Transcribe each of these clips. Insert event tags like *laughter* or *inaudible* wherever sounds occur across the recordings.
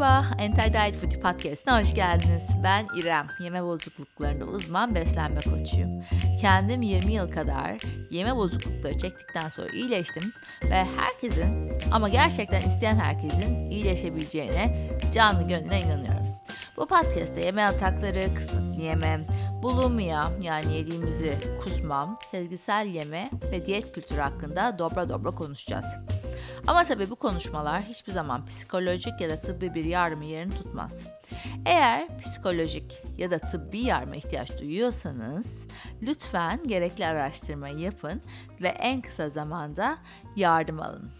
Merhaba, Anti Diet Foodie Podcast'ına hoş geldiniz. Ben İrem, yeme bozukluklarında uzman beslenme koçuyum. Kendim 20 yıl kadar yeme bozuklukları çektikten sonra iyileştim ve herkesin ama gerçekten isteyen herkesin iyileşebileceğine canlı gönlüne inanıyorum. Bu podcast'te yeme atakları, kısıtlı yeme, bulimia yani yediğimizi kusmam, sezgisel yeme ve diyet kültürü hakkında dobra dobra konuşacağız. Ama tabii bu konuşmalar hiçbir zaman psikolojik ya da tıbbi bir yardım yerini tutmaz. Eğer psikolojik ya da tıbbi yardıma ihtiyaç duyuyorsanız lütfen gerekli araştırmayı yapın ve en kısa zamanda yardım alın.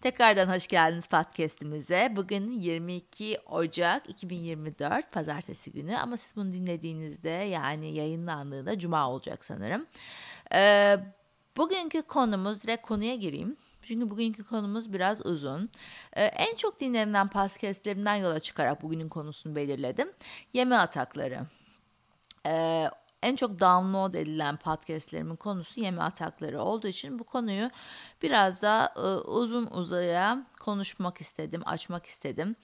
Tekrardan hoş geldiniz podcast'imize. Bugün 22 Ocak 2024 Pazartesi günü ama siz bunu dinlediğinizde yani yayınlandığında Cuma olacak sanırım. Ee, bugünkü konumuz direkt konuya gireyim. Çünkü bugünkü konumuz biraz uzun. Ee, en çok dinlenen podcastlerimden yola çıkarak bugünün konusunu belirledim. Yeme atakları. Ee, en çok download edilen podcastlerimin konusu yeme atakları olduğu için bu konuyu biraz daha e, uzun uzaya konuşmak istedim, açmak istedim.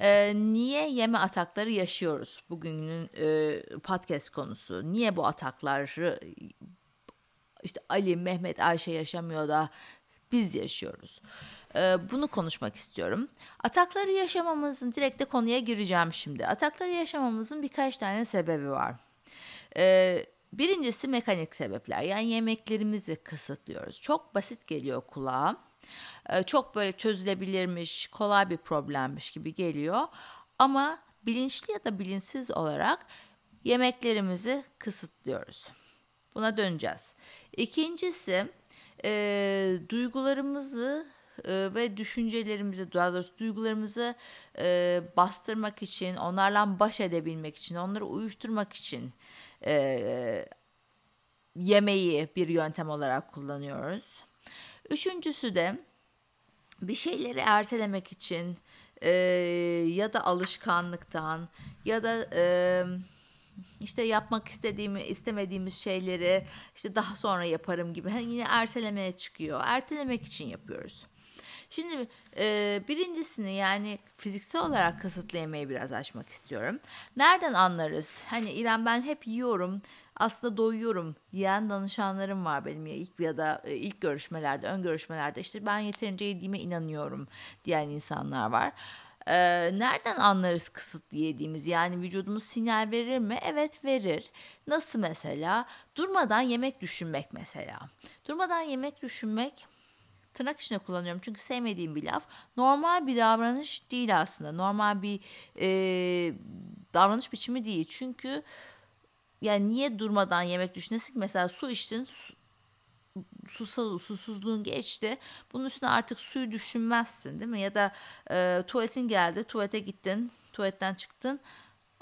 E, niye yeme atakları yaşıyoruz bugünün e, podcast konusu? Niye bu atakları işte Ali, Mehmet, Ayşe yaşamıyor da biz yaşıyoruz. Ee, bunu konuşmak istiyorum. Atakları yaşamamızın direkt de konuya gireceğim şimdi. Atakları yaşamamızın birkaç tane sebebi var. Ee, birincisi mekanik sebepler. Yani yemeklerimizi kısıtlıyoruz. Çok basit geliyor kulağa. Ee, çok böyle çözülebilirmiş, kolay bir problemmiş gibi geliyor. Ama bilinçli ya da bilinçsiz olarak yemeklerimizi kısıtlıyoruz. Buna döneceğiz. İkincisi e, duygularımızı e, ve düşüncelerimizi, daha doğrusu duygularımızı e, bastırmak için, onlarla baş edebilmek için, onları uyuşturmak için e, yemeği bir yöntem olarak kullanıyoruz. Üçüncüsü de bir şeyleri ertelemek için e, ya da alışkanlıktan ya da e, işte yapmak istediğimi istemediğimiz şeyleri işte daha sonra yaparım gibi hani yine ertelemeye çıkıyor. Ertelemek için yapıyoruz. Şimdi e, birincisini yani fiziksel olarak kısıtlı biraz açmak istiyorum. Nereden anlarız? Hani İrem ben hep yiyorum aslında doyuyorum diyen danışanlarım var benim ya ilk ya da e, ilk görüşmelerde, ön görüşmelerde işte ben yeterince yediğime inanıyorum diyen insanlar var. Ee, nereden anlarız kısıtlı yediğimiz? Yani vücudumuz sinyal verir mi? Evet verir. Nasıl mesela? Durmadan yemek düşünmek mesela. Durmadan yemek düşünmek tırnak içinde kullanıyorum çünkü sevmediğim bir laf. Normal bir davranış değil aslında. Normal bir e, davranış biçimi değil. Çünkü yani niye durmadan yemek düşünesin Mesela su içtin, su, susuz, susuzluğun geçti. Bunun üstüne artık suyu düşünmezsin değil mi? Ya da e, tuvaletin geldi, tuvalete gittin, tuvaletten çıktın.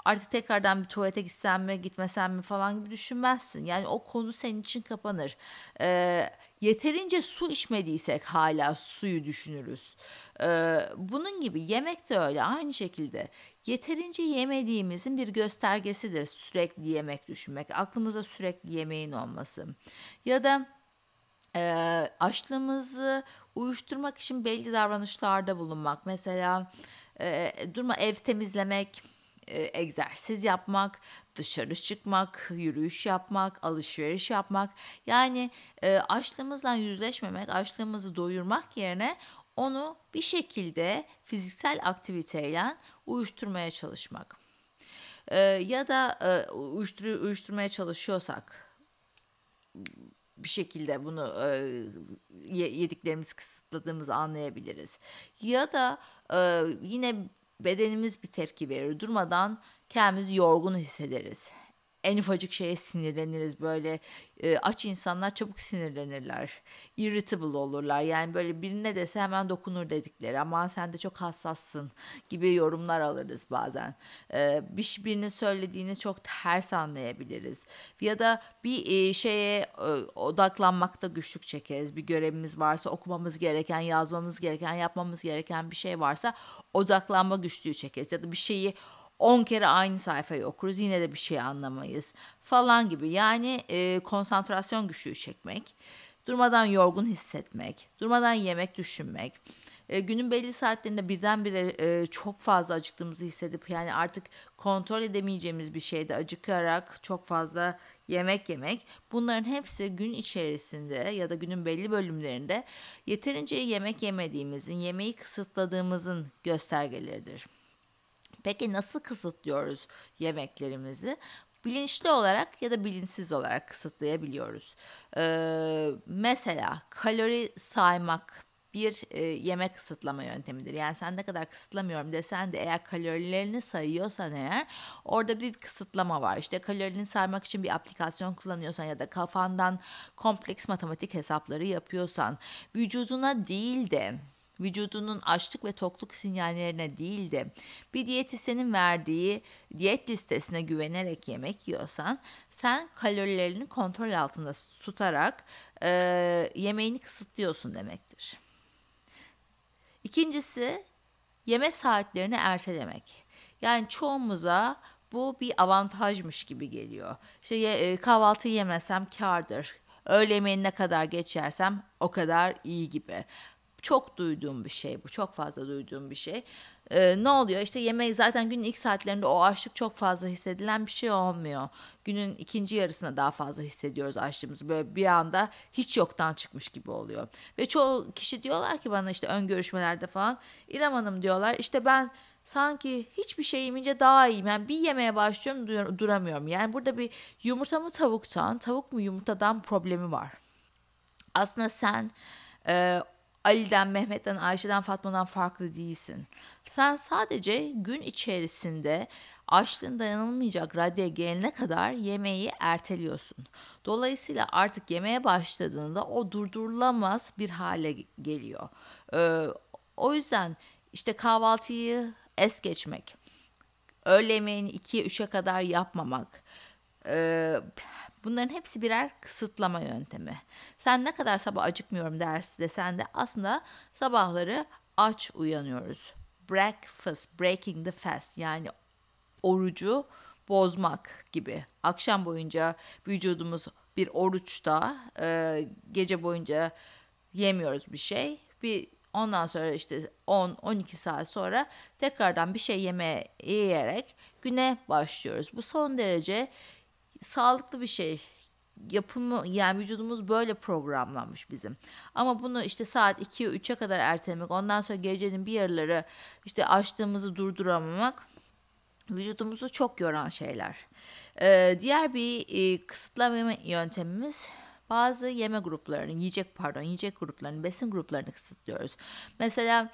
Artık tekrardan bir tuvalete gitsem mi, gitmesem mi falan gibi düşünmezsin. Yani o konu senin için kapanır. E, yeterince su içmediysek hala suyu düşünürüz. E, bunun gibi yemek de öyle aynı şekilde. Yeterince yemediğimizin bir göstergesidir sürekli yemek düşünmek. Aklımızda sürekli yemeğin olması. Ya da e, açlığımızı uyuşturmak için belli davranışlarda bulunmak. Mesela e, durma ev temizlemek, e, egzersiz yapmak, dışarı çıkmak, yürüyüş yapmak, alışveriş yapmak. Yani e, açlığımızla yüzleşmemek, açlığımızı doyurmak yerine onu bir şekilde fiziksel aktiviteyle uyuşturmaya çalışmak. E, ya da e, uyuştur, uyuşturmaya çalışıyorsak bir şekilde bunu e, yediklerimizi kısıtladığımızı anlayabiliriz. Ya da e, yine bedenimiz bir tepki verir. Durmadan kendimizi yorgun hissederiz en ufacık şeye sinirleniriz böyle. E, aç insanlar çabuk sinirlenirler. İrritable olurlar. Yani böyle birine dese hemen dokunur dedikleri. Ama sen de çok hassassın gibi yorumlar alırız bazen. E, bir birinin söylediğini çok ters anlayabiliriz. Ya da bir e, şeye e, odaklanmakta güçlük çekeriz. Bir görevimiz varsa okumamız gereken yazmamız gereken yapmamız gereken bir şey varsa odaklanma güçlüğü çekeriz. Ya da bir şeyi 10 kere aynı sayfayı okuruz yine de bir şey anlamayız falan gibi. Yani e, konsantrasyon güçlüğü çekmek, durmadan yorgun hissetmek, durmadan yemek düşünmek, e, günün belli saatlerinde birdenbire e, çok fazla acıktığımızı hissedip yani artık kontrol edemeyeceğimiz bir şeyde acıkarak çok fazla yemek yemek bunların hepsi gün içerisinde ya da günün belli bölümlerinde yeterince yemek yemediğimizin, yemeği kısıtladığımızın göstergeleridir. Peki nasıl kısıtlıyoruz yemeklerimizi? bilinçli olarak ya da bilinçsiz olarak kısıtlayabiliyoruz. Ee, mesela kalori saymak bir e, yemek kısıtlama yöntemidir. Yani sen ne kadar kısıtlamıyorum desen de eğer kalorilerini sayıyorsan eğer orada bir kısıtlama var. İşte kalorini saymak için bir aplikasyon kullanıyorsan ya da kafandan kompleks matematik hesapları yapıyorsan vücuduna değil de vücudunun açlık ve tokluk sinyallerine değil de bir diyetisyenin verdiği diyet listesine güvenerek yemek yiyorsan sen kalorilerini kontrol altında tutarak e, yemeğini kısıtlıyorsun demektir. İkincisi yeme saatlerini ertelemek. Yani çoğumuza bu bir avantajmış gibi geliyor. İşte e, kahvaltı yemesem kardır. Öğle yemeğini ne kadar geç yersem o kadar iyi gibi. Çok duyduğum bir şey bu. Çok fazla duyduğum bir şey. Ee, ne oluyor? İşte yemeği zaten günün ilk saatlerinde o açlık çok fazla hissedilen bir şey olmuyor. Günün ikinci yarısına daha fazla hissediyoruz açlığımızı. Böyle bir anda hiç yoktan çıkmış gibi oluyor. Ve çoğu kişi diyorlar ki bana işte ön görüşmelerde falan İrem Hanım diyorlar işte ben sanki hiçbir şey yemeyince daha iyiyim. Yani bir yemeye başlıyorum dur- duramıyorum. Yani burada bir yumurta mı tavuktan, tavuk mu yumurtadan problemi var. Aslında sen e, Ali'den, Mehmet'ten, Ayşe'den, Fatma'dan farklı değilsin. Sen sadece gün içerisinde açlığın dayanılmayacak raddeye gelene kadar yemeği erteliyorsun. Dolayısıyla artık yemeye başladığında o durdurulamaz bir hale geliyor. Ee, o yüzden işte kahvaltıyı es geçmek, öğle yemeğini 2'ye 3'e kadar yapmamak, e, Bunların hepsi birer kısıtlama yöntemi. Sen ne kadar sabah acıkmıyorum ders desen de aslında sabahları aç uyanıyoruz. Breakfast, breaking the fast yani orucu bozmak gibi. Akşam boyunca vücudumuz bir oruçta, e, gece boyunca yemiyoruz bir şey. Bir ondan sonra işte 10-12 saat sonra tekrardan bir şey yemeye yiyerek güne başlıyoruz. Bu son derece sağlıklı bir şey yapımı yani vücudumuz böyle programlanmış bizim. Ama bunu işte saat 2'ye 3'e kadar ertelemek ondan sonra gecenin bir yarıları işte açtığımızı durduramamak vücudumuzu çok yoran şeyler. Ee, diğer bir e, kısıtlama yöntemimiz bazı yeme gruplarını, yiyecek pardon, yiyecek gruplarını, besin gruplarını kısıtlıyoruz. Mesela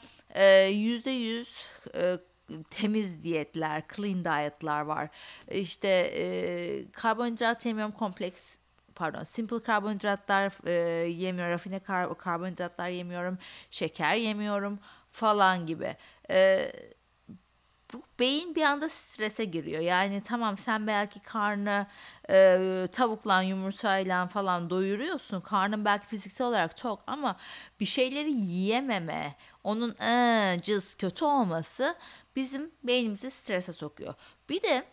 yüzde yüz e, temiz diyetler, clean dietler var. İşte e, karbonhidrat yemiyorum kompleks pardon simple karbonhidratlar e, yemiyorum, rafine kar, karbonhidratlar yemiyorum, şeker yemiyorum falan gibi. E, bu beyin bir anda strese giriyor. Yani tamam sen belki karnı e, tavukla yumurtayla falan doyuruyorsun. Karnın belki fiziksel olarak tok ama bir şeyleri yiyememe, onun e, cız kötü olması bizim beynimizi strese sokuyor. Bir de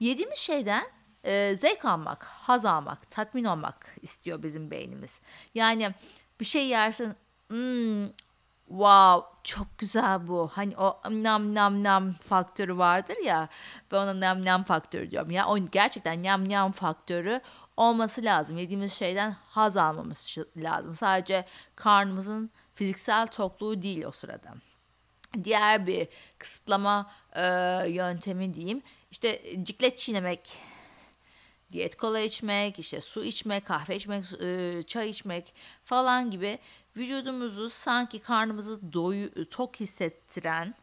yediğimiz şeyden e, zevk almak, haz almak, tatmin olmak istiyor bizim beynimiz. Yani bir şey yersin, hmm, wow çok güzel bu. Hani o nam nam nam faktörü vardır ya. Ben ona nam nam faktörü diyorum. Ya o gerçekten nam nam faktörü olması lazım. Yediğimiz şeyden haz almamız lazım. Sadece karnımızın fiziksel tokluğu değil o sırada. Diğer bir kısıtlama e, yöntemi diyeyim. İşte ciklet çiğnemek, diyet kola içmek, işte su içmek, kahve içmek, e, çay içmek falan gibi vücudumuzu sanki karnımızı doyu, tok hissettiren,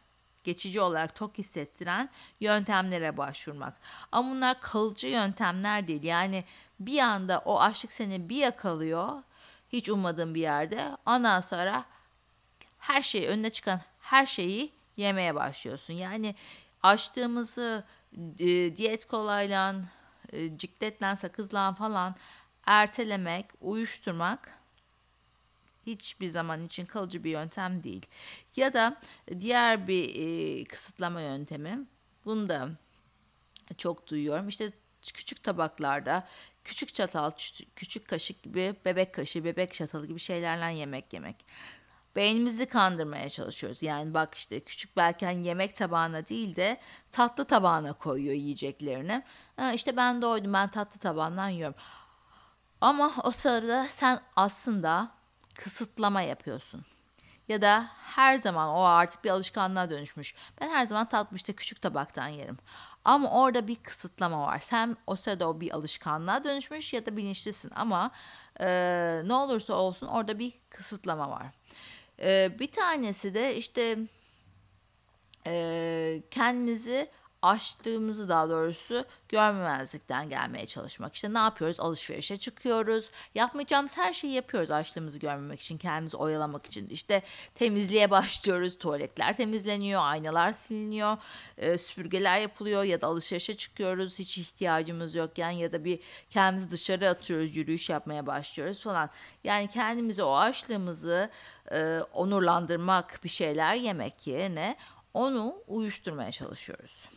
geçici olarak tok hissettiren yöntemlere başvurmak. Ama bunlar kalıcı yöntemler değil. Yani bir anda o açlık seni bir yakalıyor, hiç ummadığın bir yerde. Ondan sonra her şey önüne çıkan her şeyi yemeye başlıyorsun. Yani açtığımızı e, diyet kolayla, e, cikletle, falan ertelemek, uyuşturmak hiçbir zaman için kalıcı bir yöntem değil. Ya da diğer bir e, kısıtlama yöntemi. Bunu da çok duyuyorum. İşte küçük tabaklarda küçük çatal, küçük kaşık gibi bebek kaşığı, bebek çatalı gibi şeylerle yemek yemek. beynimizi kandırmaya çalışıyoruz. Yani bak işte küçük belki yemek tabağına değil de tatlı tabağına koyuyor yiyeceklerini. Ha, işte ben doydum ben tatlı tabağından yiyorum. Ama o sırada sen aslında kısıtlama yapıyorsun. Ya da her zaman o artık bir alışkanlığa dönüşmüş. Ben her zaman tatlı işte küçük tabaktan yerim. Ama orada bir kısıtlama var. Sen o sırada o bir alışkanlığa dönüşmüş ya da bilinçlisin ama e, ne olursa olsun orada bir kısıtlama var. E, bir tanesi de işte e, kendimizi açtığımızı daha doğrusu görmemezlikten gelmeye çalışmak. İşte ne yapıyoruz? Alışverişe çıkıyoruz. Yapmayacağımız her şeyi yapıyoruz açlığımızı görmemek için, kendimizi oyalamak için. İşte temizliğe başlıyoruz. Tuvaletler temizleniyor, aynalar siliniyor, e, süpürgeler yapılıyor ya da alışverişe çıkıyoruz. Hiç ihtiyacımız yokken ya da bir kendimizi dışarı atıyoruz, yürüyüş yapmaya başlıyoruz falan. Yani kendimizi o açlığımızı e, onurlandırmak, bir şeyler yemek yerine onu uyuşturmaya çalışıyoruz.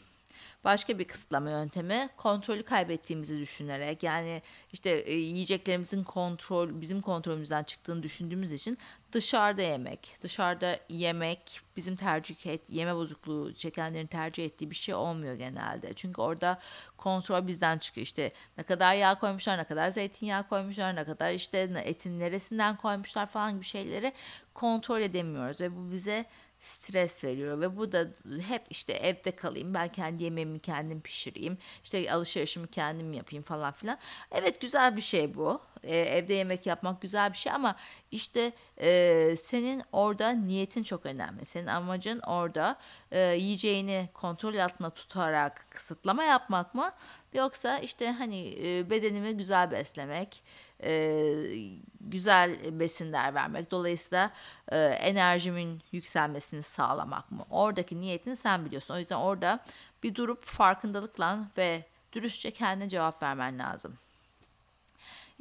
Başka bir kısıtlama yöntemi kontrolü kaybettiğimizi düşünerek yani işte e, yiyeceklerimizin kontrol bizim kontrolümüzden çıktığını düşündüğümüz için dışarıda yemek, dışarıda yemek bizim tercih et, yeme bozukluğu çekenlerin tercih ettiği bir şey olmuyor genelde. Çünkü orada kontrol bizden çıkıyor. İşte ne kadar yağ koymuşlar, ne kadar zeytinyağı koymuşlar, ne kadar işte etin neresinden koymuşlar falan gibi şeyleri kontrol edemiyoruz ve bu bize stres veriyor ve bu da hep işte evde kalayım ben kendi yemeğimi kendim pişireyim işte alışverişimi kendim yapayım falan filan. Evet güzel bir şey bu ee, evde yemek yapmak güzel bir şey ama işte e, senin orada niyetin çok önemli. Senin amacın orada e, yiyeceğini kontrol altında tutarak kısıtlama yapmak mı yoksa işte hani e, bedenimi güzel beslemek e, güzel besinler vermek. Dolayısıyla e, enerjimin yükselmesini sağlamak mı? Oradaki niyetini sen biliyorsun. O yüzden orada bir durup farkındalıkla ve dürüstçe kendine cevap vermen lazım.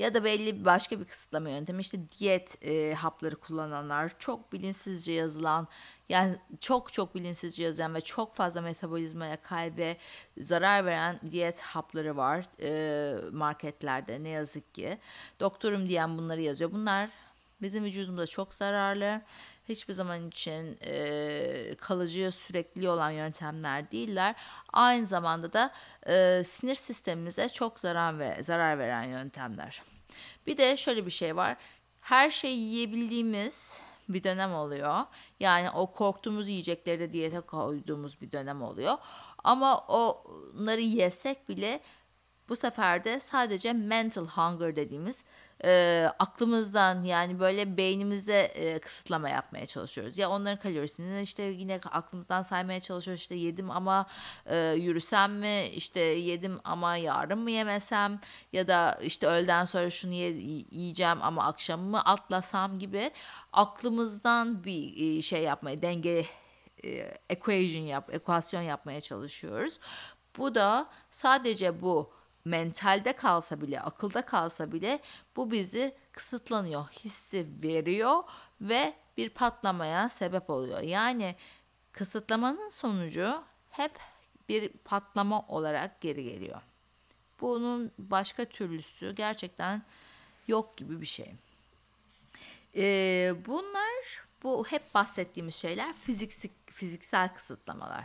Ya da belli başka bir kısıtlama yöntemi işte diyet e, hapları kullananlar çok bilinçsizce yazılan yani çok çok bilinçsizce yazılan ve çok fazla metabolizmaya kalbe zarar veren diyet hapları var e, marketlerde ne yazık ki. Doktorum diyen bunları yazıyor. Bunlar bizim vücudumuza çok zararlı hiçbir zaman için e, kalıcı sürekli olan yöntemler değiller. Aynı zamanda da e, sinir sistemimize çok zarar, ver, zarar veren yöntemler. Bir de şöyle bir şey var. Her şeyi yiyebildiğimiz bir dönem oluyor. Yani o korktuğumuz yiyecekleri diyete koyduğumuz bir dönem oluyor. Ama onları yesek bile bu sefer de sadece mental hunger dediğimiz e, aklımızdan yani böyle beynimizde e, kısıtlama yapmaya çalışıyoruz. Ya onların kalorisini işte yine aklımızdan saymaya çalışıyoruz. İşte yedim ama e, yürüsem mi? İşte yedim ama yarın mı yemesem? Ya da işte öğleden sonra şunu ye, yiyeceğim ama akşam mı atlasam gibi aklımızdan bir e, şey yapmaya denge e, equation yap, ekvasyon yapmaya çalışıyoruz. Bu da sadece bu mentalde kalsa bile, akılda kalsa bile bu bizi kısıtlanıyor, hissi veriyor ve bir patlamaya sebep oluyor. Yani kısıtlamanın sonucu hep bir patlama olarak geri geliyor. Bunun başka türlüsü gerçekten yok gibi bir şey. Ee, bunlar bu hep bahsettiğimiz şeyler fiziksel, fiziksel kısıtlamalar.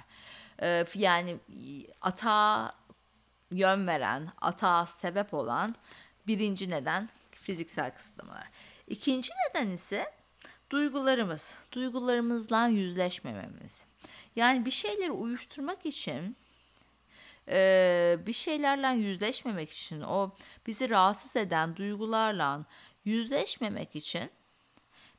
Ee, yani ata yön veren, atağa sebep olan birinci neden fiziksel kısıtlamalar. İkinci neden ise duygularımız, duygularımızla yüzleşmememiz. Yani bir şeyleri uyuşturmak için e, bir şeylerle yüzleşmemek için o bizi rahatsız eden duygularla yüzleşmemek için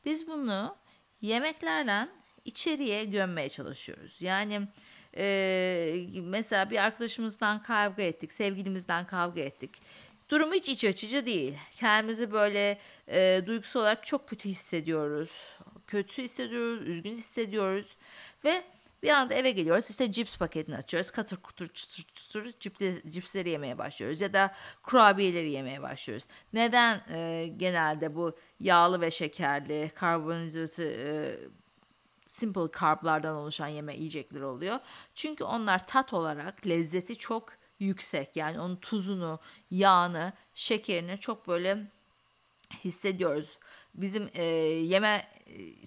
biz bunu yemeklerle içeriye gömmeye çalışıyoruz. Yani ee, mesela bir arkadaşımızdan kavga ettik, sevgilimizden kavga ettik. Durum hiç iç açıcı değil. Kendimizi böyle e, duygusal olarak çok kötü hissediyoruz. Kötü hissediyoruz, üzgün hissediyoruz ve bir anda eve geliyoruz işte cips paketini açıyoruz. Katır kutur çıtır çıtır cipsleri, cipsleri yemeye başlıyoruz. Ya da kurabiyeleri yemeye başlıyoruz. Neden e, genelde bu yağlı ve şekerli karbonhidratı e, simple carblardan oluşan yeme yiyecekler oluyor. Çünkü onlar tat olarak lezzeti çok yüksek. Yani onun tuzunu, yağını, şekerini çok böyle hissediyoruz. Bizim e, yeme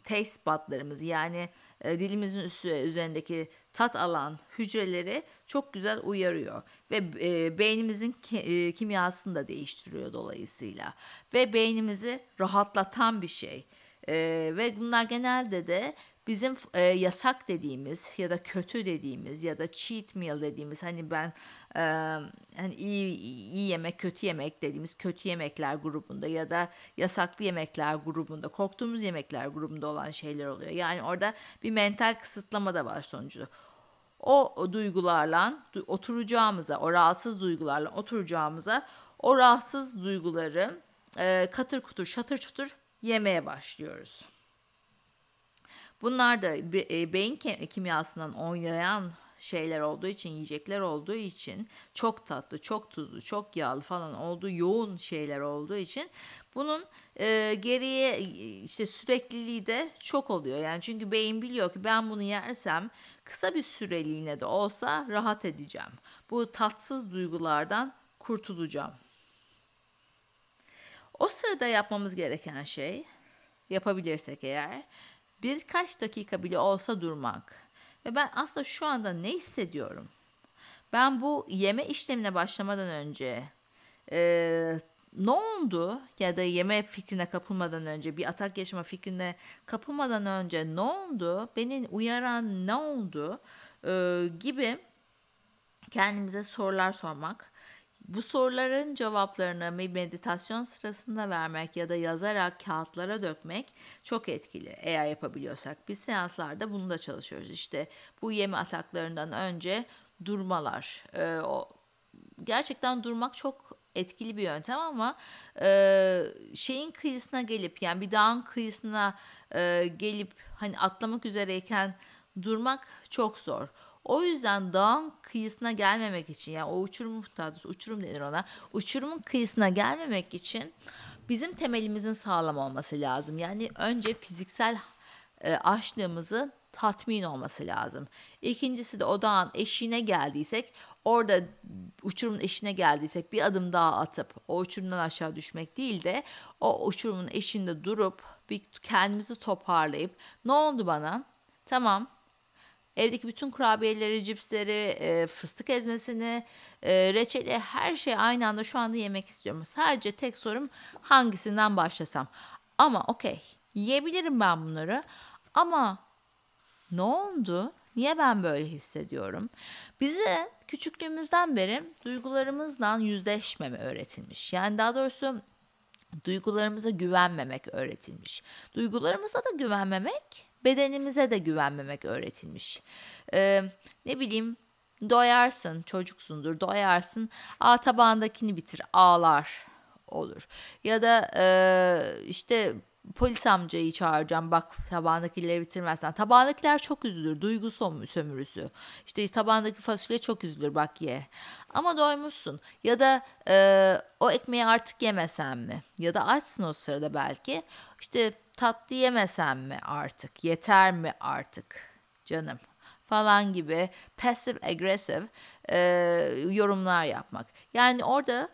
taste budlarımız yani e, dilimizin üstü üzerindeki tat alan hücreleri çok güzel uyarıyor ve e, beynimizin ke, e, kimyasını da değiştiriyor dolayısıyla ve beynimizi rahatlatan bir şey. E, ve bunlar genelde de bizim e, yasak dediğimiz ya da kötü dediğimiz ya da cheat meal dediğimiz hani ben e, hani iyi, iyi yemek kötü yemek dediğimiz kötü yemekler grubunda ya da yasaklı yemekler grubunda korktuğumuz yemekler grubunda olan şeyler oluyor. Yani orada bir mental kısıtlama da var sonucu. O, duygularla oturacağımıza, o rahatsız duygularla oturacağımıza o rahatsız duyguları e, katır kutur şatır çutur yemeye başlıyoruz. Bunlar da e, beyin kimyasından oynayan şeyler olduğu için, yiyecekler olduğu için çok tatlı, çok tuzlu, çok yağlı falan olduğu yoğun şeyler olduğu için bunun e, geriye işte sürekliliği de çok oluyor. Yani çünkü beyin biliyor ki ben bunu yersem kısa bir süreliğine de olsa rahat edeceğim. Bu tatsız duygulardan kurtulacağım. O sırada yapmamız gereken şey yapabilirsek eğer birkaç dakika bile olsa durmak. Ve ben aslında şu anda ne hissediyorum? Ben bu yeme işlemine başlamadan önce e, ne oldu ya da yeme fikrine kapılmadan önce bir atak yaşama fikrine kapılmadan önce ne oldu? Beni uyaran ne oldu? E, gibi kendimize sorular sormak bu soruların cevaplarını meditasyon sırasında vermek ya da yazarak kağıtlara dökmek çok etkili eğer yapabiliyorsak. Biz seanslarda bunu da çalışıyoruz. İşte bu yeme ataklarından önce durmalar. Ee, o gerçekten durmak çok etkili bir yöntem ama e, şeyin kıyısına gelip yani bir dağın kıyısına e, gelip hani atlamak üzereyken durmak çok zor. O yüzden dağın kıyısına gelmemek için yani o uçurum daha uçurum denir ona. Uçurumun kıyısına gelmemek için bizim temelimizin sağlam olması lazım. Yani önce fiziksel e, açlığımızın tatmin olması lazım. İkincisi de o dağın eşiğine geldiysek orada uçurumun eşiğine geldiysek bir adım daha atıp o uçurumdan aşağı düşmek değil de o uçurumun eşiğinde durup bir kendimizi toparlayıp ne oldu bana? Tamam Evdeki bütün kurabiyeleri, cipsleri, e, fıstık ezmesini, e, reçeli her şeyi aynı anda şu anda yemek istiyorum. Sadece tek sorum hangisinden başlasam. Ama okey yiyebilirim ben bunları ama ne oldu? Niye ben böyle hissediyorum? Bize küçüklüğümüzden beri duygularımızla yüzleşmeme öğretilmiş. Yani daha doğrusu duygularımıza güvenmemek öğretilmiş. Duygularımıza da güvenmemek bedenimize de güvenmemek öğretilmiş. Ee, ne bileyim doyarsın çocuksundur doyarsın a tabağındakini bitir ağlar olur. Ya da e, işte polis amcayı çağıracağım bak tabağındakileri bitirmezsen. Tabağındakiler çok üzülür. Duygu sömürüsü. İşte tabağındaki fasulye çok üzülür bak ye. Ama doymuşsun. Ya da e, o ekmeği artık yemesen mi? Ya da açsın o sırada belki. İşte tatlı yemesem mi artık? Yeter mi artık canım? Falan gibi passive aggressive e, yorumlar yapmak. Yani orada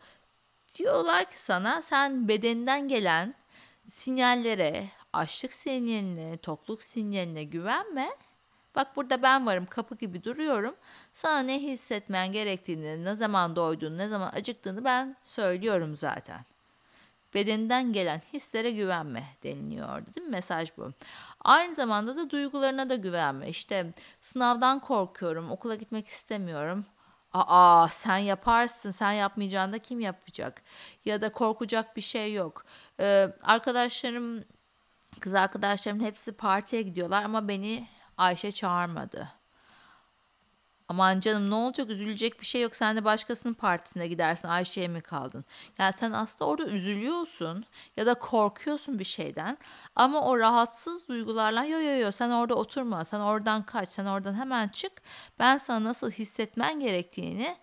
diyorlar ki sana sen bedeninden gelen sinyallere, açlık sinyaline, tokluk sinyaline güvenme. Bak burada ben varım kapı gibi duruyorum. Sana ne hissetmen gerektiğini, ne zaman doyduğunu, ne zaman acıktığını ben söylüyorum zaten. Bedeninden gelen hislere güvenme deniliyordu değil mi? Mesaj bu. Aynı zamanda da duygularına da güvenme. İşte sınavdan korkuyorum, okula gitmek istemiyorum. Aa sen yaparsın, sen yapmayacağında kim yapacak? Ya da korkacak bir şey yok. Ee, arkadaşlarım, kız arkadaşlarım hepsi partiye gidiyorlar ama beni Ayşe çağırmadı. Aman canım ne olacak üzülecek bir şey yok sen de başkasının partisine gidersin Ayşe'ye mi kaldın? Yani sen aslında orada üzülüyorsun ya da korkuyorsun bir şeyden ama o rahatsız duygularla yo yo yo sen orada oturma sen oradan kaç sen oradan hemen çık ben sana nasıl hissetmen gerektiğini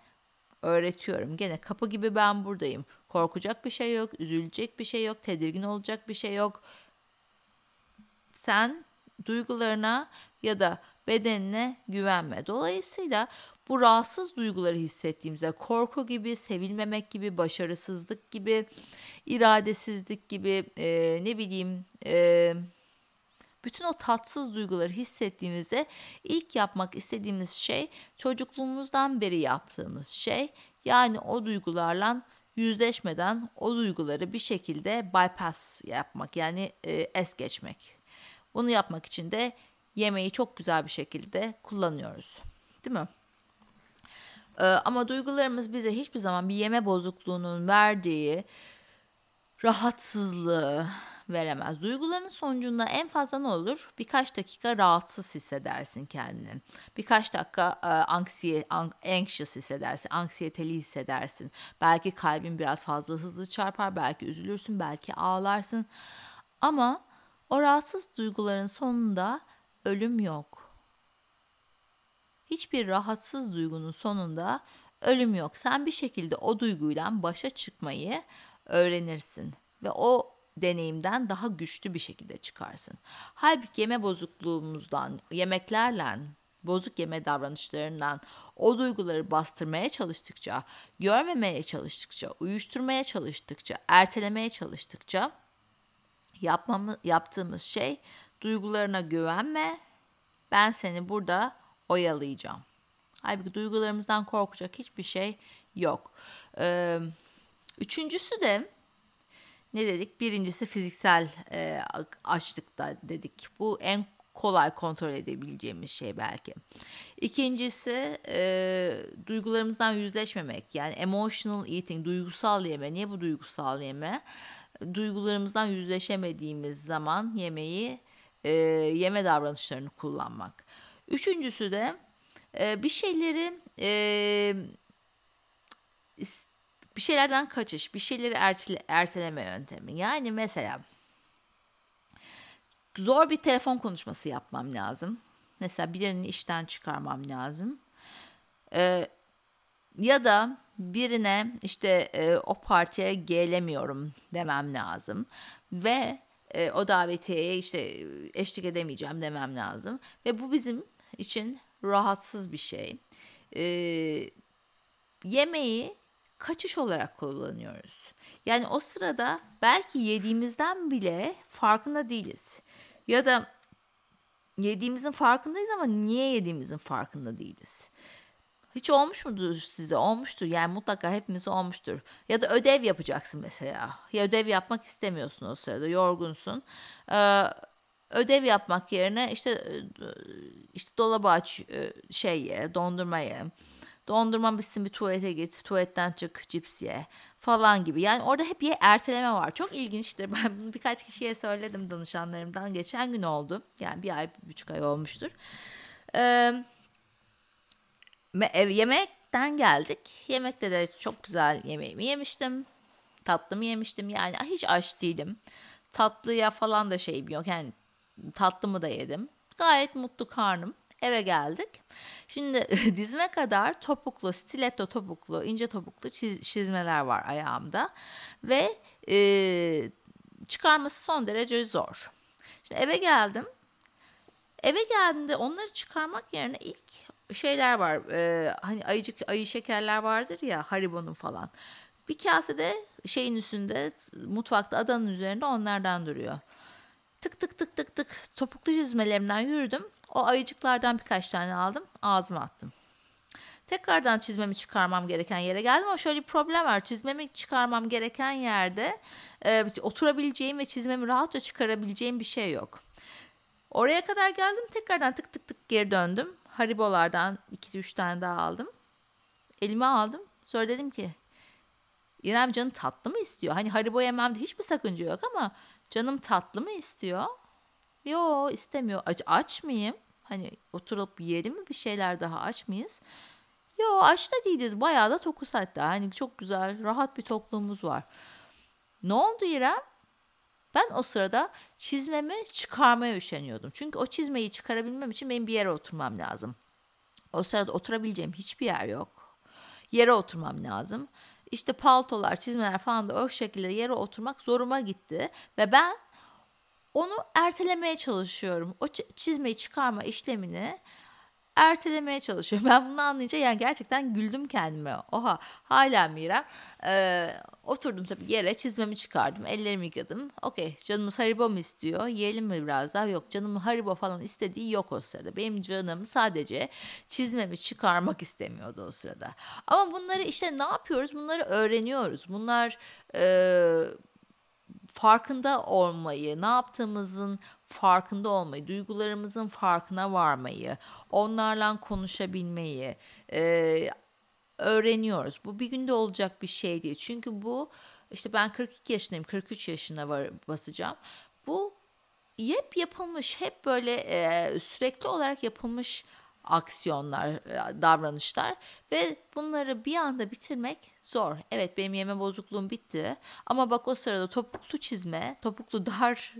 öğretiyorum. Gene kapı gibi ben buradayım. Korkacak bir şey yok, üzülecek bir şey yok, tedirgin olacak bir şey yok. Sen duygularına ya da bedenine güvenme. Dolayısıyla bu rahatsız duyguları hissettiğimizde korku gibi, sevilmemek gibi, başarısızlık gibi, iradesizlik gibi, e, ne bileyim, e, Bütün o tatsız duyguları hissettiğimizde ilk yapmak istediğimiz şey çocukluğumuzdan beri yaptığımız şey. Yani o duygularla yüzleşmeden o duyguları bir şekilde bypass yapmak yani e, es geçmek. Bunu yapmak için de yemeği çok güzel bir şekilde kullanıyoruz. Değil mi? Ee, ama duygularımız bize hiçbir zaman bir yeme bozukluğunun verdiği rahatsızlığı veremez. Duyguların sonucunda en fazla ne olur? Birkaç dakika rahatsız hissedersin kendini. Birkaç dakika e, anksiye, anxious hissedersin, anksiyeteli hissedersin. Belki kalbin biraz fazla hızlı çarpar, belki üzülürsün, belki ağlarsın. Ama o rahatsız duyguların sonunda ölüm yok. Hiçbir rahatsız duygunun sonunda ölüm yok. Sen bir şekilde o duyguyla başa çıkmayı öğrenirsin ve o deneyimden daha güçlü bir şekilde çıkarsın. Halbuki yeme bozukluğumuzdan, yemeklerle, bozuk yeme davranışlarından o duyguları bastırmaya çalıştıkça, görmemeye çalıştıkça, uyuşturmaya çalıştıkça, ertelemeye çalıştıkça yapmamız, yaptığımız şey duygularına güvenme. Ben seni burada oyalayacağım. Halbuki duygularımızdan korkacak hiçbir şey yok. Ee, üçüncüsü de ne dedik? Birincisi fiziksel e, açlıkta dedik. Bu en kolay kontrol edebileceğimiz şey belki. İkincisi e, duygularımızdan yüzleşmemek. Yani emotional eating, duygusal yeme. Niye bu duygusal yeme? Duygularımızdan yüzleşemediğimiz zaman yemeği, e, yeme davranışlarını kullanmak. Üçüncüsü de e, bir şeyleri e, bir şeylerden kaçış, bir şeyleri ertele, erteleme yöntemi. Yani mesela zor bir telefon konuşması yapmam lazım. Mesela birini işten çıkarmam lazım. Ee, ya da birine işte e, o partiye gelemiyorum demem lazım. Ve e, o davetiyeye işte eşlik edemeyeceğim demem lazım. Ve bu bizim için rahatsız bir şey. E, yemeği kaçış olarak kullanıyoruz. Yani o sırada belki yediğimizden bile farkında değiliz. Ya da yediğimizin farkındayız ama niye yediğimizin farkında değiliz. Hiç olmuş mudur size? Olmuştur. Yani mutlaka hepimize olmuştur. Ya da ödev yapacaksın mesela. Ya ödev yapmak istemiyorsun o sırada. Yorgunsun. Ee, ödev yapmak yerine işte işte dolabı aç, şey ye, dondurma ye Dondurma bitsin bir tuvalete git. Tuvaletten çık cips ye falan gibi. Yani orada hep bir erteleme var. Çok ilginçtir. *laughs* Ben bunu birkaç kişiye söyledim danışanlarımdan. Geçen gün oldu. Yani bir ay, bir buçuk ay olmuştur. Ee, yemekten geldik. Yemekte de çok güzel yemeğimi yemiştim. Tatlımı yemiştim. Yani hiç aç değilim. Tatlıya falan da şeyim yok. Yani tatlımı da yedim. Gayet mutlu karnım. Eve geldik. Şimdi *laughs* dizime kadar topuklu, stiletto topuklu, ince topuklu çiz, çizmeler var ayağımda. Ve e, çıkarması son derece zor. Şimdi eve geldim. Eve geldiğimde onları çıkarmak yerine ilk şeyler var. E, hani ayıcık ayı şekerler vardır ya Haribo'nun falan. Bir kasede şeyin üstünde mutfakta adanın üzerinde onlardan duruyor. Tık tık tık tık tık topuklu çizmelerimden yürüdüm. O ayıcıklardan birkaç tane aldım ağzıma attım. Tekrardan çizmemi çıkarmam gereken yere geldim ama şöyle bir problem var. Çizmemi çıkarmam gereken yerde e, oturabileceğim ve çizmemi rahatça çıkarabileceğim bir şey yok. Oraya kadar geldim tekrardan tık tık tık geri döndüm. Haribolardan 2-3 tane daha aldım. Elime aldım. Sonra dedim ki İrem canı tatlı mı istiyor? Hani haribo yememde hiçbir sakınca yok ama Canım tatlı mı istiyor? Yo istemiyor. Aç, aç mıyım? Hani oturup yiyelim mi bir şeyler daha aç mıyız? Yo aç da değiliz. Bayağı da tokuz hatta. Hani çok güzel rahat bir tokluğumuz var. Ne oldu İrem? Ben o sırada çizmemi çıkarmaya üşeniyordum. Çünkü o çizmeyi çıkarabilmem için benim bir yere oturmam lazım. O sırada oturabileceğim hiçbir yer yok. Yere oturmam lazım işte paltolar, çizmeler falan da o şekilde yere oturmak zoruma gitti. Ve ben onu ertelemeye çalışıyorum. O çizmeyi çıkarma işlemini ertelemeye çalışıyor. *laughs* Ben bunu anlayınca yani gerçekten güldüm kendime. Oha hala Mira. Ee, oturdum tabii yere çizmemi çıkardım. Ellerimi yıkadım. Okey canımız haribo mu istiyor? Yiyelim mi biraz daha? Yok canım haribo falan istediği yok o sırada. Benim canım sadece çizmemi çıkarmak istemiyordu o sırada. Ama bunları işte ne yapıyoruz? Bunları öğreniyoruz. Bunlar... E, farkında olmayı, ne yaptığımızın farkında olmayı, duygularımızın farkına varmayı, onlarla konuşabilmeyi e, öğreniyoruz. Bu bir günde olacak bir şey değil. Çünkü bu işte ben 42 yaşındayım, 43 yaşına var, basacağım. Bu hep yapılmış, hep böyle e, sürekli olarak yapılmış aksiyonlar, e, davranışlar ve bunları bir anda bitirmek zor. Evet benim yeme bozukluğum bitti ama bak o sırada topuklu çizme, topuklu dar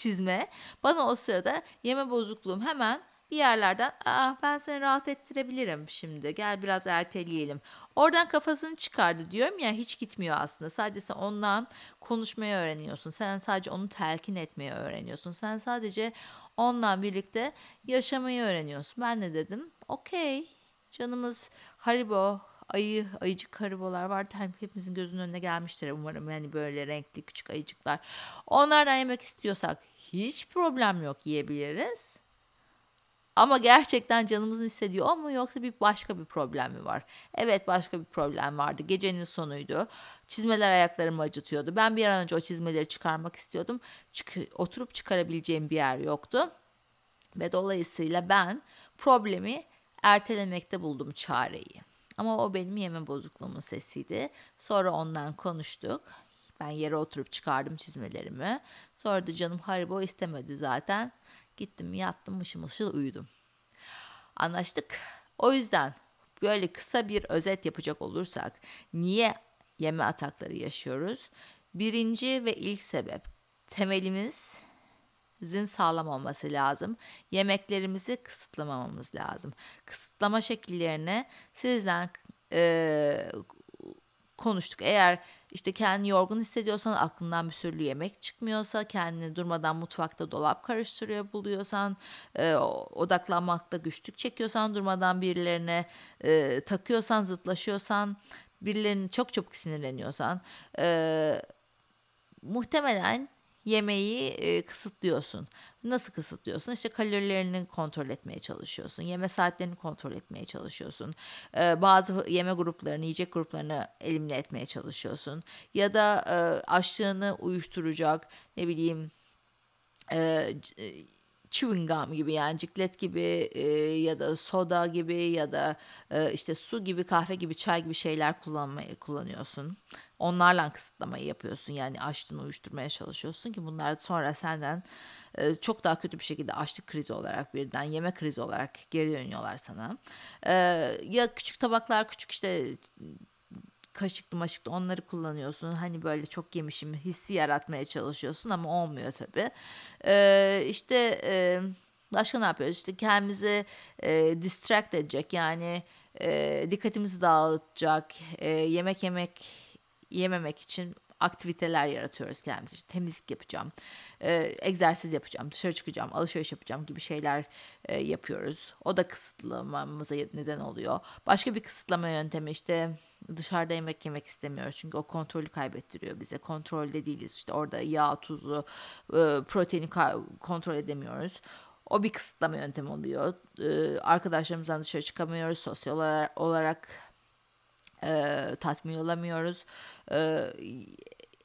çizme bana o sırada yeme bozukluğum hemen bir yerlerden Aa, ben seni rahat ettirebilirim şimdi gel biraz erteleyelim. Oradan kafasını çıkardı diyorum ya hiç gitmiyor aslında. Sadece ondan konuşmayı öğreniyorsun. Sen sadece onu telkin etmeyi öğreniyorsun. Sen sadece onunla birlikte yaşamayı öğreniyorsun. Ben ne dedim? Okey canımız Haribo ayı, ayıcık haribolar var. Hepimizin gözünün önüne gelmiştir umarım. Yani böyle renkli küçük ayıcıklar. Onlardan yemek istiyorsak hiç problem yok yiyebiliriz. Ama gerçekten canımızın istediği o mu yoksa bir başka bir problem mi var? Evet başka bir problem vardı. Gecenin sonuydu. Çizmeler ayaklarımı acıtıyordu. Ben bir an önce o çizmeleri çıkarmak istiyordum. Çık oturup çıkarabileceğim bir yer yoktu. Ve dolayısıyla ben problemi ertelemekte buldum çareyi. Ama o benim yeme bozukluğumun sesiydi. Sonra ondan konuştuk. Ben yere oturup çıkardım çizmelerimi. Sonra da canım Haribo istemedi zaten. Gittim yattım mışıl mışıl uyudum. Anlaştık. O yüzden böyle kısa bir özet yapacak olursak niye yeme atakları yaşıyoruz? Birinci ve ilk sebep temelimizin sağlam olması lazım. Yemeklerimizi kısıtlamamamız lazım. Kısıtlama şekillerini sizden e, konuştuk. Eğer işte kendini yorgun hissediyorsan aklından bir sürü yemek çıkmıyorsa kendini durmadan mutfakta dolap karıştırıyor buluyorsan e, odaklanmakta güçlük çekiyorsan durmadan birilerine e, takıyorsan zıtlaşıyorsan birilerini çok çabuk sinirleniyorsan e, muhtemelen yemeği e, kısıtlıyorsun. Nasıl kısıtlıyorsun? İşte kalorilerini kontrol etmeye çalışıyorsun. Yeme saatlerini kontrol etmeye çalışıyorsun. E, bazı yeme gruplarını, yiyecek gruplarını elimine etmeye çalışıyorsun. Ya da e, açlığını uyuşturacak ne bileyim e, chewing gum gibi yani ciklet gibi e, ya da soda gibi ya da e, işte su gibi kahve gibi çay gibi şeyler kullanmayı kullanıyorsun. Onlarla kısıtlamayı yapıyorsun yani açlığını uyuşturmaya çalışıyorsun ki bunlar sonra senden e, çok daha kötü bir şekilde açlık krizi olarak birden yeme krizi olarak geri dönüyorlar sana. E, ya küçük tabaklar küçük işte kaşıklı maşıklı onları kullanıyorsun. Hani böyle çok yemişim hissi yaratmaya çalışıyorsun ama olmuyor tabii. Ee, işte e, başka ne yapıyoruz? İşte kendimizi distract edecek yani dikkatimizi dağıtacak, yemek yemek yememek için aktiviteler yaratıyoruz kendimiz için. Temizlik yapacağım, e, egzersiz yapacağım, dışarı çıkacağım, alışveriş yapacağım gibi şeyler e, yapıyoruz. O da kısıtlamamıza neden oluyor. Başka bir kısıtlama yöntemi işte dışarıda yemek yemek istemiyoruz. Çünkü o kontrolü kaybettiriyor bize. Kontrolde değiliz. İşte orada yağ, tuzu, e, proteini kontrol edemiyoruz. O bir kısıtlama yöntemi oluyor. Ee, arkadaşlarımızdan dışarı çıkamıyoruz. Sosyal olarak e, tatmin olamıyoruz. E,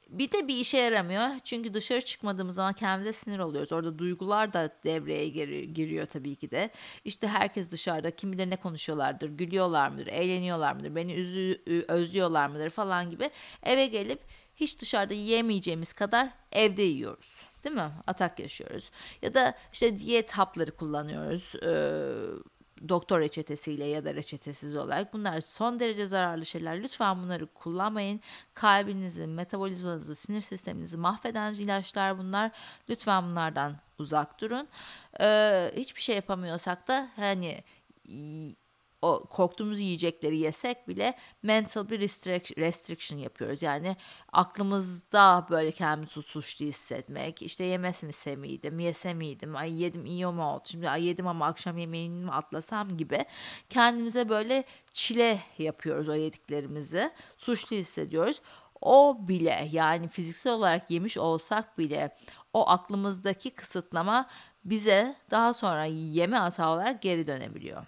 bir de bir işe yaramıyor. Çünkü dışarı çıkmadığımız zaman kendimize sinir oluyoruz. Orada duygular da devreye gir- giriyor tabii ki de. İşte herkes dışarıda kim bilir ne konuşuyorlardır, gülüyorlar mıdır, eğleniyorlar mıdır, beni üzü- özlüyorlar mıdır falan gibi. Eve gelip hiç dışarıda yiyemeyeceğimiz kadar evde yiyoruz. Değil mi? Atak yaşıyoruz. Ya da işte diyet hapları kullanıyoruz. Ee, doktor reçetesiyle ya da reçetesiz olarak bunlar son derece zararlı şeyler. Lütfen bunları kullanmayın. Kalbinizi, metabolizmanızı, sinir sisteminizi mahveden ilaçlar bunlar. Lütfen bunlardan uzak durun. Ee, hiçbir şey yapamıyorsak da hani o korktuğumuz yiyecekleri yesek bile mental bir restriction yapıyoruz. Yani aklımızda böyle kendimizi suçlu hissetmek. İşte yemese miydim, yese miydim, ay yedim iyi mi oldu, şimdi ay yedim ama akşam yemeğini mi atlasam gibi kendimize böyle çile yapıyoruz o yediklerimizi. Suçlu hissediyoruz. O bile yani fiziksel olarak yemiş olsak bile o aklımızdaki kısıtlama bize daha sonra yeme hata olarak geri dönebiliyor.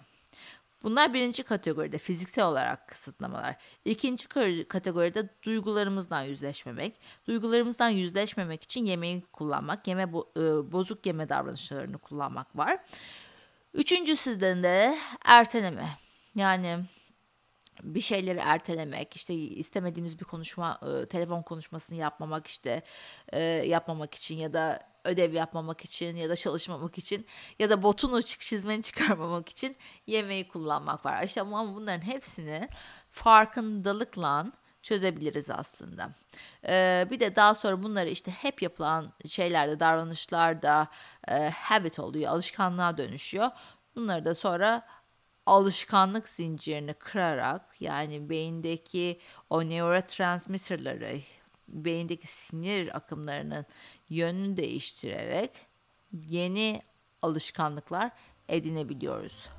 Bunlar birinci kategoride fiziksel olarak kısıtlamalar. İkinci kategoride duygularımızdan yüzleşmemek. Duygularımızdan yüzleşmemek için yemeği kullanmak, yeme e, bozuk yeme davranışlarını kullanmak var. Üçüncüsü de erteleme. Yani bir şeyleri ertelemek, işte istemediğimiz bir konuşma, e, telefon konuşmasını yapmamak, işte e, yapmamak için ya da ödev yapmamak için ya da çalışmamak için ya da botun uçuk çizmeni çıkarmamak için yemeği kullanmak var. İşte ama bunların hepsini farkındalıkla çözebiliriz aslında. Ee, bir de daha sonra bunları işte hep yapılan şeylerde, davranışlarda e, habit oluyor, alışkanlığa dönüşüyor. Bunları da sonra alışkanlık zincirini kırarak yani beyindeki o neurotransmitterları beyindeki sinir akımlarının yönünü değiştirerek yeni alışkanlıklar edinebiliyoruz.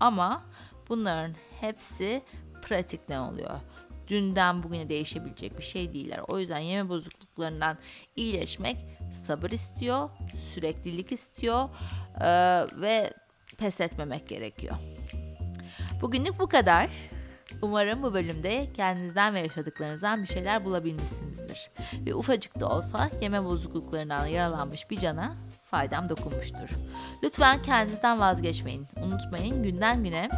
Ama bunların hepsi pratikten oluyor. Dünden bugüne değişebilecek bir şey değiller. O yüzden yeme bozukluklarından iyileşmek sabır istiyor, süreklilik istiyor ee, ve pes etmemek gerekiyor. Bugünlük bu kadar. Umarım bu bölümde kendinizden ve yaşadıklarınızdan bir şeyler bulabilmişsinizdir. Ve ufacık da olsa yeme bozukluklarından yaralanmış bir cana faydam dokunmuştur. Lütfen kendinizden vazgeçmeyin. Unutmayın günden güne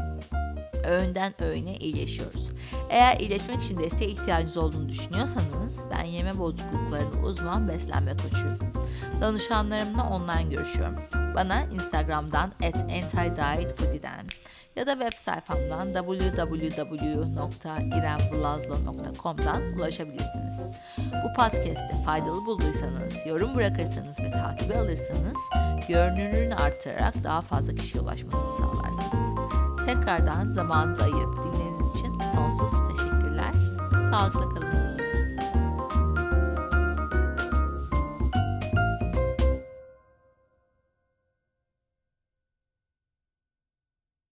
öğünden öğüne iyileşiyoruz. Eğer iyileşmek için desteğe ihtiyacınız olduğunu düşünüyorsanız ben yeme bozukluklarında uzman beslenme koçuyum. Danışanlarımla online görüşüyorum. Bana Instagram'dan at antidietfoodie'den ya da web sayfamdan www.iremblazlo.com'dan ulaşabilirsiniz. Bu podcast'i faydalı bulduysanız, yorum bırakırsanız ve takibi alırsanız görünürlüğünü artırarak daha fazla kişiye ulaşmasını sağlarsınız. Tekrardan zamanınızı ayırıp dinlediğiniz için sonsuz teşekkürler. Sağlıkla kalın.